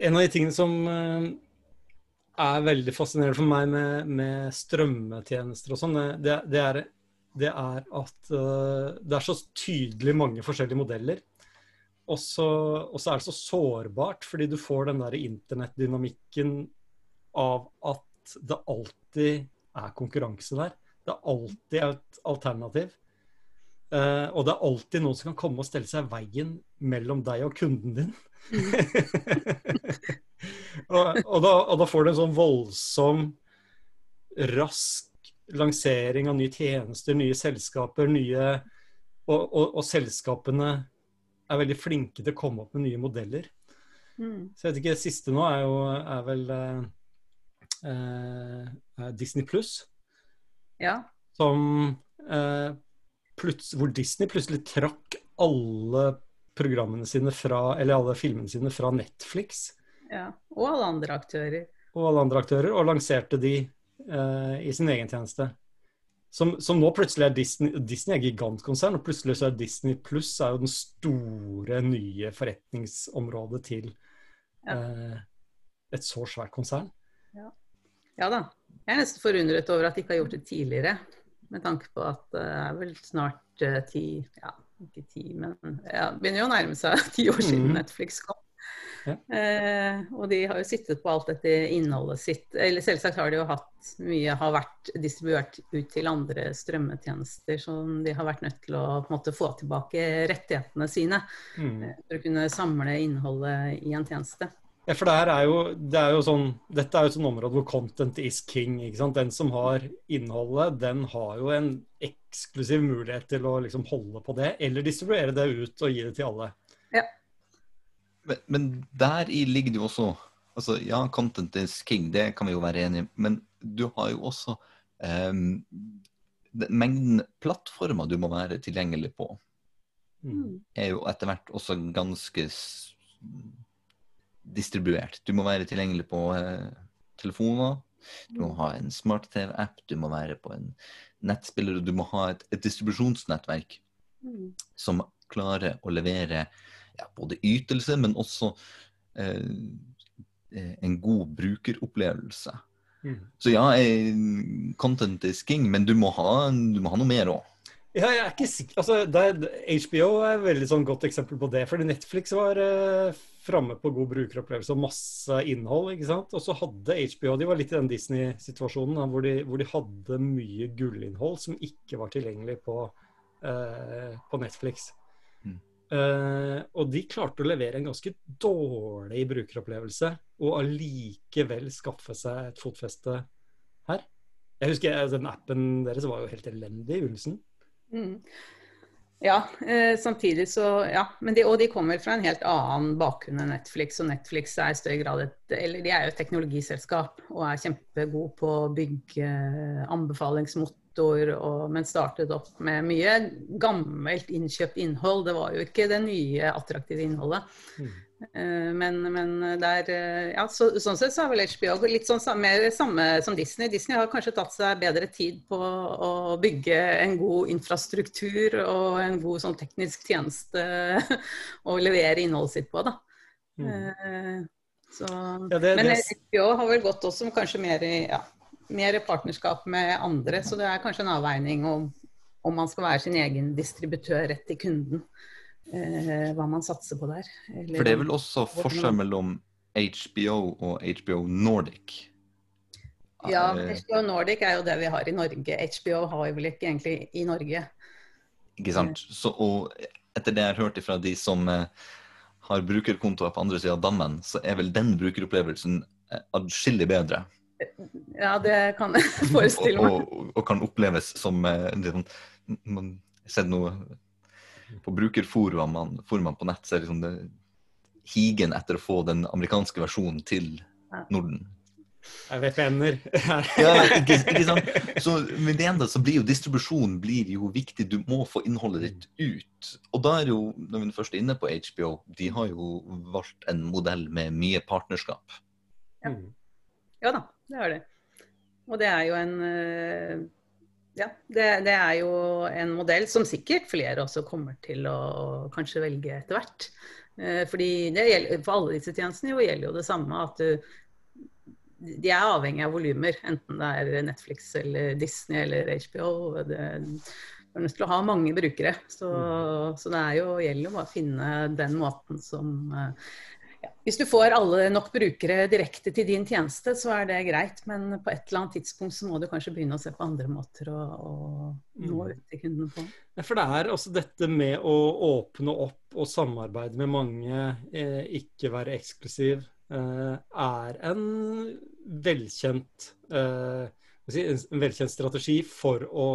en av de tingene som eh, er veldig fascinerende for meg med, med strømmetjenester og sånn, det, det, det, er, at uh, det er så tydelig mange forskjellige modeller. Og så, er det så sårbart, fordi du får den der internettdynamikken av at det alltid er konkurranse der. Det er alltid et alternativ. Uh, og det er alltid noen som kan komme og stelle seg i veien mellom deg og kunden din. og, og, da, og, da, får du en sånn voldsom, rask lansering av nye tjenester, nye selskaper, nye og, og, selskapene er veldig flinke til å komme opp med nye modeller. Mm. Så jeg vet ikke, det siste nå er jo er vel uh, uh, Disney pluss. Ja. Som Hvor Disney plutselig trakk alle programmene sine fra, eller alle filmene sine fra Netflix. Ja, Og alle andre aktører. Og alle andre aktører, og lanserte de uh, i sin egen tjeneste. Som, som, nå plutselig er Disney Disney er gigantkonsern, og plutselig så er Disney pluss er jo den store, nye forretningsområdet til ja. uh, et så svært konsern. Ja. ja. da. Jeg er nesten forundret over at de ikke har gjort det tidligere. Med tanke på at det er vel snart uh, ti ja, ikke ti, men ja, begynner jo å nærme seg ti år siden mm. Netflix kom. Ja. Eh, og de har jo sittet på alt dette innholdet sitt. Eller selvsagt har de jo hatt mye har vært distribuert ut til andre strømmetjenester som de har vært nødt til å på en måte få tilbake rettighetene sine mm. For å kunne samle innholdet i en tjeneste. Ja, for det er jo, det er jo sånn, Dette er jo et sånn område hvor content is king. ikke sant? Den som har innholdet, den har jo en eksklusiv mulighet til å liksom holde på det, eller distribuere det ut og gi det til alle. Ja. Men, men der i ligger det jo også altså Ja, content is king, det kan vi jo være enige i, men du har jo også um, Mengden plattformer du må være tilgjengelig på, mm. er jo etter hvert også ganske distribuert. Du må være tilgjengelig på eh, telefoner. Du må ha en smart-TV-app, du må være på en nettspiller, og du må ha et, et distribusjonsnettverk mm. som klarer å levere ja, både ytelse, men også eh, eh en god brukeropplevelse. Mm. Så ja, eh, content is king, men du må ha, du må ha noe mer òg. Ja, jeg er ikke sikker altså, er, HBO er et veldig sånn godt eksempel på det. Fordi Netflix var uh, framme på god brukeropplevelse og masse innhold. ikke sant? Og så hadde HBO De var litt i den Disney-situasjonen hvor, hvor, de hadde mye gullinnhold som ikke var tilgjengelig på, eh, på Netflix. Mm. Eh, og de klarte å levere en ganske dårlig brukeropplevelse og allikevel skaffe seg et fotfeste her. Jeg husker Den appen deres var jo helt elendig i begynnelsen. Mm. Ja, eh, samtidig så Ja. De, og de kommer fra en helt annen bakgrunn enn Netflix. Og Netflix er i større grad et Eller de er jo et teknologiselskap og er kjempegode på å bygge anbefalingsmotor, og, men startet opp med mye gammelt innkjøpt innhold. Det var jo ikke det nye attraktive innholdet. Mm. Eh, men, men der, eh, ja, så, sånn sett så har vel HBO litt sånn mer samme som Disney. Disney har kanskje tatt seg bedre tid på å bygge en god infrastruktur og en god sånn teknisk tjeneste å levere innholdet sitt på. da. Mm. Eh, så, ja, det, men det... HBO har vel gått også kanskje mer i ja, mer partnerskap med andre, så det er kanskje en avveining om, om man skal være sin egen distributør rett til kunden eh, hva man satser på der. Eller, For det er vel også forskjell mellom HBO og HBO Nordic? Ja, HBO Nordic er jo det vi har i Norge. HBO har vi vel ikke egentlig i Norge. Ikke sant. Så, og etter det jeg har hørt fra de som eh, har brukerkontoer på andre sida av dammen, så er vel den brukeropplevelsen eh, adskillig bedre. Ja, det kan jeg forestille meg. og, og, og, kan oppleves som eh, sånn, Man har sett noe på brukerforumene på nett så er liksom det higen etter å få den amerikanske versjonen til Norden. Jeg vet venner. ja, ikke, ikke sant? Så, men det enda, så blir jo distribusjon blir jo viktig. Du må få innholdet ditt ut. Og da er jo, når vi først er inne på HBO, de har jo valgt en modell med mye partnerskap. Ja, ja da, det har de. Og det er jo en eh, Ja, det, det, er jo en modell som sikkert flere også kommer til å kanskje velge etter hvert. Eh, fordi det gjelder, For alle disse tjenestene jo gjelder jo det samme. at du, De er avhengig av volumer, enten det er Netflix eller Disney eller HBO. Det, du er nødt til å ha mange brukere. Så, mm. så det er jo, gjelder jo bare å finne den måten som eh, hvis du får alle nok brukere direkte til din tjeneste, så er det greit. Men på et eller annet tidspunkt så må du kanskje begynne å se på andre måter å, å nå mm. ut til kundene på. Ja, for det er også dette med å åpne opp og samarbeide med mange, eh, ikke være eksklusiv, eh, er en velkjent, eh, en velkjent strategi for å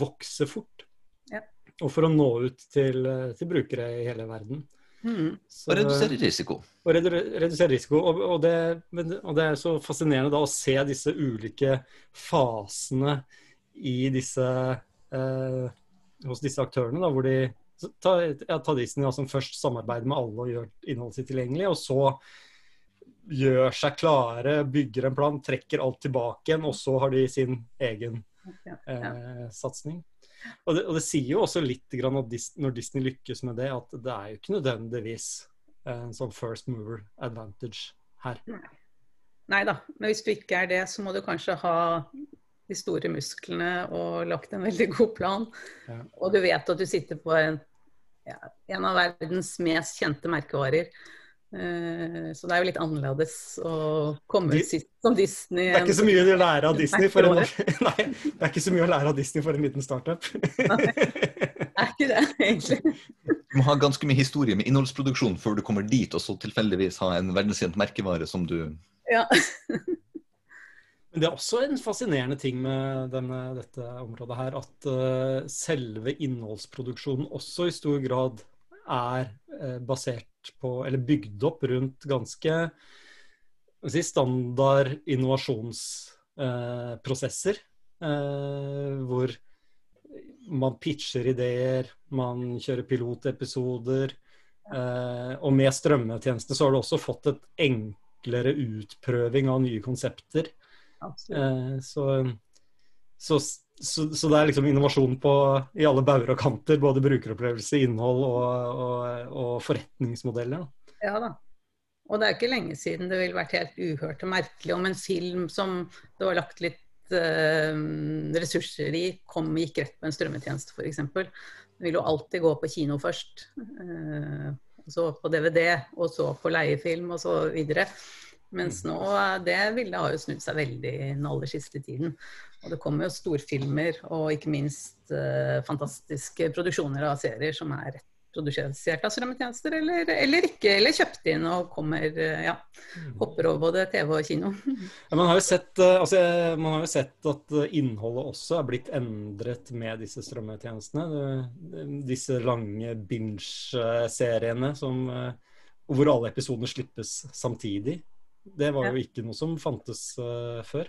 vokse fort. Ja. Og for å nå ut til, til brukere i hele verden. Mm. Så, og redusere risiko. Og redusere risiko. Og, og, det, og, det, er så fascinerende da å se disse ulike fasene i disse eh, hos disse aktørene, da, hvor de ta, ja, ta Disney da, som først samarbeider med alle og gjør innholdet sitt tilgjengelig, og så gjør seg klare, bygger en plan, trekker alt tilbake igjen, og så har de sin egen eh, satsing. Og det, og det, sier jo også litt grann når Disney lykkes med det, at det er jo ikke nødvendigvis en sånn first mover advantage her. Nei da, men hvis du ikke er det, så må du kanskje ha de store musklene og lagt en veldig god plan. Ja. Og du vet at du sitter på en, ja, en av verdens mest kjente merkevarer. Eh, så det er jo litt annerledes å komme ut sist som Disney. Det er ikke så mye å lære av Disney for en, nei, det er ikke så mye å lære av Disney for en liten startup. Nei, det er ikke det, egentlig. Du må ha ganske mye historie med innholdsproduksjon før du kommer dit, og så tilfeldigvis ha en verdenskjent merkevare som du Ja. Men det er også en fascinerende ting med denne, dette området her, at uh, selve innholdsproduksjonen også i stor grad er uh, basert på, eller bygd opp rundt ganske si, standard innovasjonsprosesser. Eh, hvor man pitcher ideer, man kjører pilotepisoder. Eh, og med strømmetjenestene så har du også fått et enklere utprøving av nye konsepter. Eh, så, så, så, så, det er liksom innovasjon på, i alle bauger og kanter. Både brukeropplevelse, innhold og, og, og forretningsmodeller. Da. Ja da. Og det er ikke lenge siden det ville vært helt uhørt og merkelig om en film som det var lagt litt eh, ressurser i, kom gikk rett på en strømmetjeneste f.eks. Det vil jo alltid gå på kino først. Eh, så på DVD, og så på leiefilm og så videre. Mens mm. nå, det bildet har jo snudd seg veldig den aller siste tiden. Og det kommer jo storfilmer og ikke minst uh, fantastiske produksjoner av serier som er rett produsert av strømmetjenester, eller, eller, ikke, eller kjøpt inn og kommer uh, ja, hopper over både TV og kino. Ja, man, har sett, uh, altså, man, har jo sett, at innholdet også er blitt endret med disse strømmetjenestene. Disse lange binge-seriene som hvor alle episoder slippes samtidig. Det var jo ikke noe som fantes før.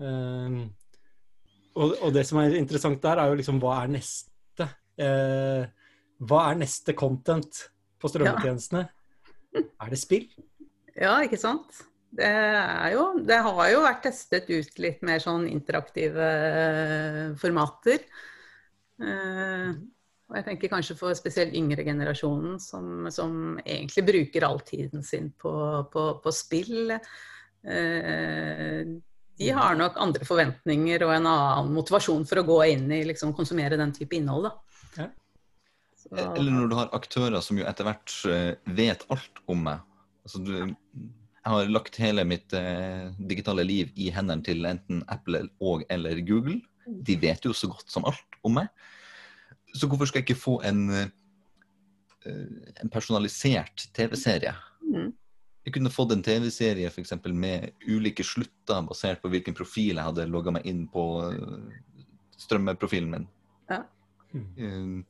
Uh, og, og, det som er interessant der, er jo liksom hva er neste? Uh, hva er neste content på strømmetjenestene? Ja. er det spill? Ja, ikke sant. Det, er jo, det har jo vært testet ut litt mer sånn interaktive eh, formater. Uh, og jeg tenker kanskje for spesielt yngre generasjonen, som, som egentlig bruker all tiden sin på, på, på spill. Eh, de har nok andre forventninger og en annen motivasjon for å gå inn i liksom, konsumere den type innhold. Ja. Eller når du har aktører som jo etter hvert eh, vet alt om meg. Altså, du, jeg har lagt hele mitt eh, digitale liv i hendene til enten Apple og eller Google. De vet jo så godt som alt om meg. Så hvorfor skal jeg ikke få en, eh, en personalisert TV-serie? Jeg kunne fått en TV-serie f.eks. med ulike slutter basert på hvilken profil jeg hadde logga meg inn på eh, strømmeprofilen min. Ja. Mm.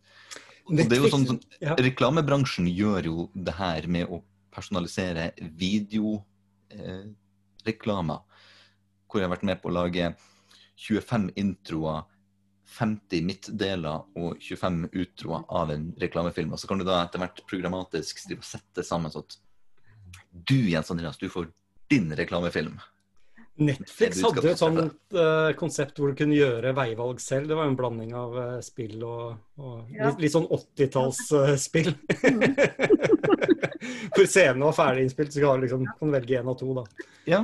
Det er jo sånn, sånn, Reklamebransjen gjør jo det her med å personalisere videoreklamer. Eh, hvor jeg har vært med på å lage 25 introer 50 midtdeler og 25 utroer av en reklamefilm. Og så kan du da etter hvert programmatisk sette sammen sånn at du, Jens Andreas, du får din reklamefilm. Netflix hadde et sånt uh, konsept hvor du kunne gjøre veivalg selv. Det var en blanding av uh, spill og, og ja. litt, litt, sånn 80-tallsspill. Uh, Hvor scenen var ferdig innspilt, så kan du liksom, kan velge én av to, da. Ja.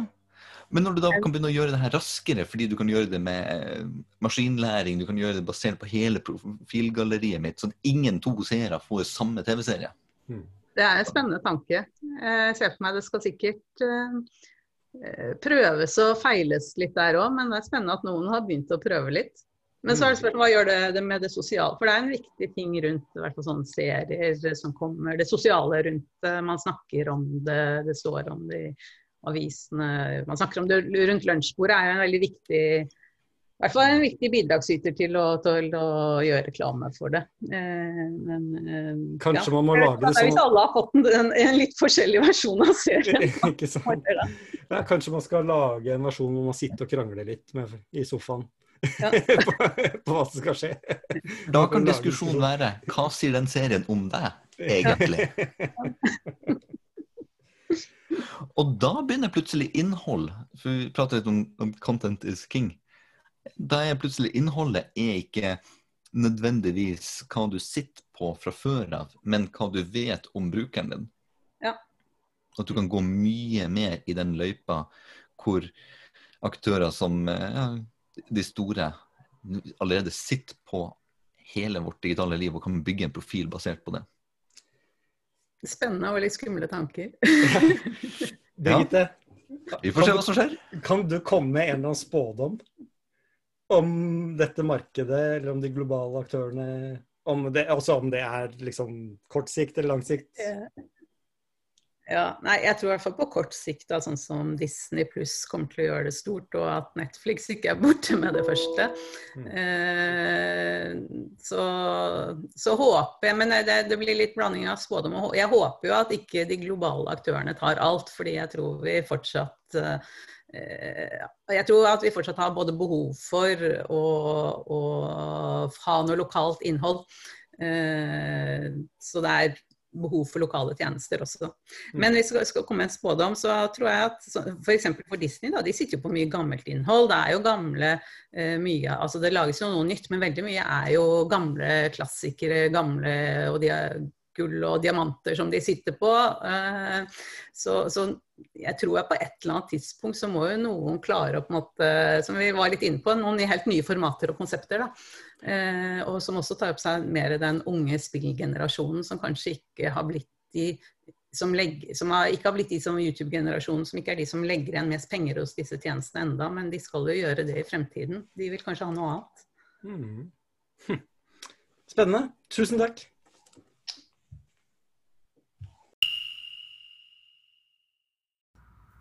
Men når du da kan begynne å gjøre det her raskere, fordi du kan gjøre det med maskinlæring, du kan gjøre det basert på hele profilgalleriet mitt, sånn at ingen to seere får samme TV-serie. Hmm. Det er en spennende tanke. Jeg ser for meg det skal sikkert Eh, prøves og feiles litt der òg, men det er spennende at noen har begynt å prøve litt. Men så er det spørsmålet hva gjør det, med det sosiale? For det er en viktig ting rundt i hvert fall sånne serier som kommer. Det sosiale rundt det. Man snakker om det, det står om det i avisene. Man snakker om det rundt lunsjbordet. er jo en veldig viktig i hvert fall en viktig bidragsyter til å, til å gjøre reklame for det. Eh, men, eh, Kanskje ja. man må lage det sånn Hvis alle har fått en, en litt forskjellig versjon av serien. Ikke sant. Ja, kanskje man skal lage en versjon hvor man sitter og krangler litt med, i sofaen. Ja. på, på, hva som skal skje. Da kan diskusjonen være hva sier den serien om deg, egentlig? Og da begynner plutselig innhold. For vi prater litt om, om 'content is king' da er plutselig innholdet er ikke nødvendigvis hva du sitter på fra før av, men hva du vet om brukeren din. Ja. At du kan gå mye mer i den løypa hvor aktører som ja, de store allerede sitter på hele vårt digitale liv og kan bygge en profil basert på det. Spennende og litt skumle tanker. Birgitte, ja. vi får se hva som skjer. Kan du komme med en eller annen spådom om dette markedet, eller om de globale aktørene om det, Altså om det er liksom kort sikt eller lang sikt? Ja, nei, Jeg tror i hvert fall på kort sikt, da, sånn som Disney pluss kommer til å gjøre det stort, og at Netflix ikke er borte med det første. Mm. Eh, så, så, håper jeg Men det, det, blir litt blanding av spådom og Jeg håper jo at ikke de globale aktørene tar alt, fordi jeg tror vi fortsatt Eh, jeg tror at vi fortsatt har både behov for å, å ha noe lokalt innhold. Eh, så det er behov for lokale tjenester også. Mm. Men hvis vi skal komme en spådom, så tror jeg at f.eks. For, for Disney, da, de sitter jo på mye gammelt innhold. Det er jo gamle eh, mye Altså det lages jo noe nytt, men veldig mye er jo gamle klassikere, gamle og de er gull og diamanter som de sitter på. Så, så jeg tror at på et eller annet tidspunkt så må jo noen klare å på en måte, som vi var litt inne på, noen helt nye formater og konsepter. da, eh, Og som også tar opp seg mer den unge spillgenerasjonen som kanskje ikke har blitt de som, legger, som har, ikke har blitt de som YouTube-generasjonen, som ikke er de som legger igjen mest penger hos disse tjenestene enda, men de skal jo gjøre det i fremtiden. De vil kanskje ha noe annet. Mm. Hm. Spennende. Tusen takk.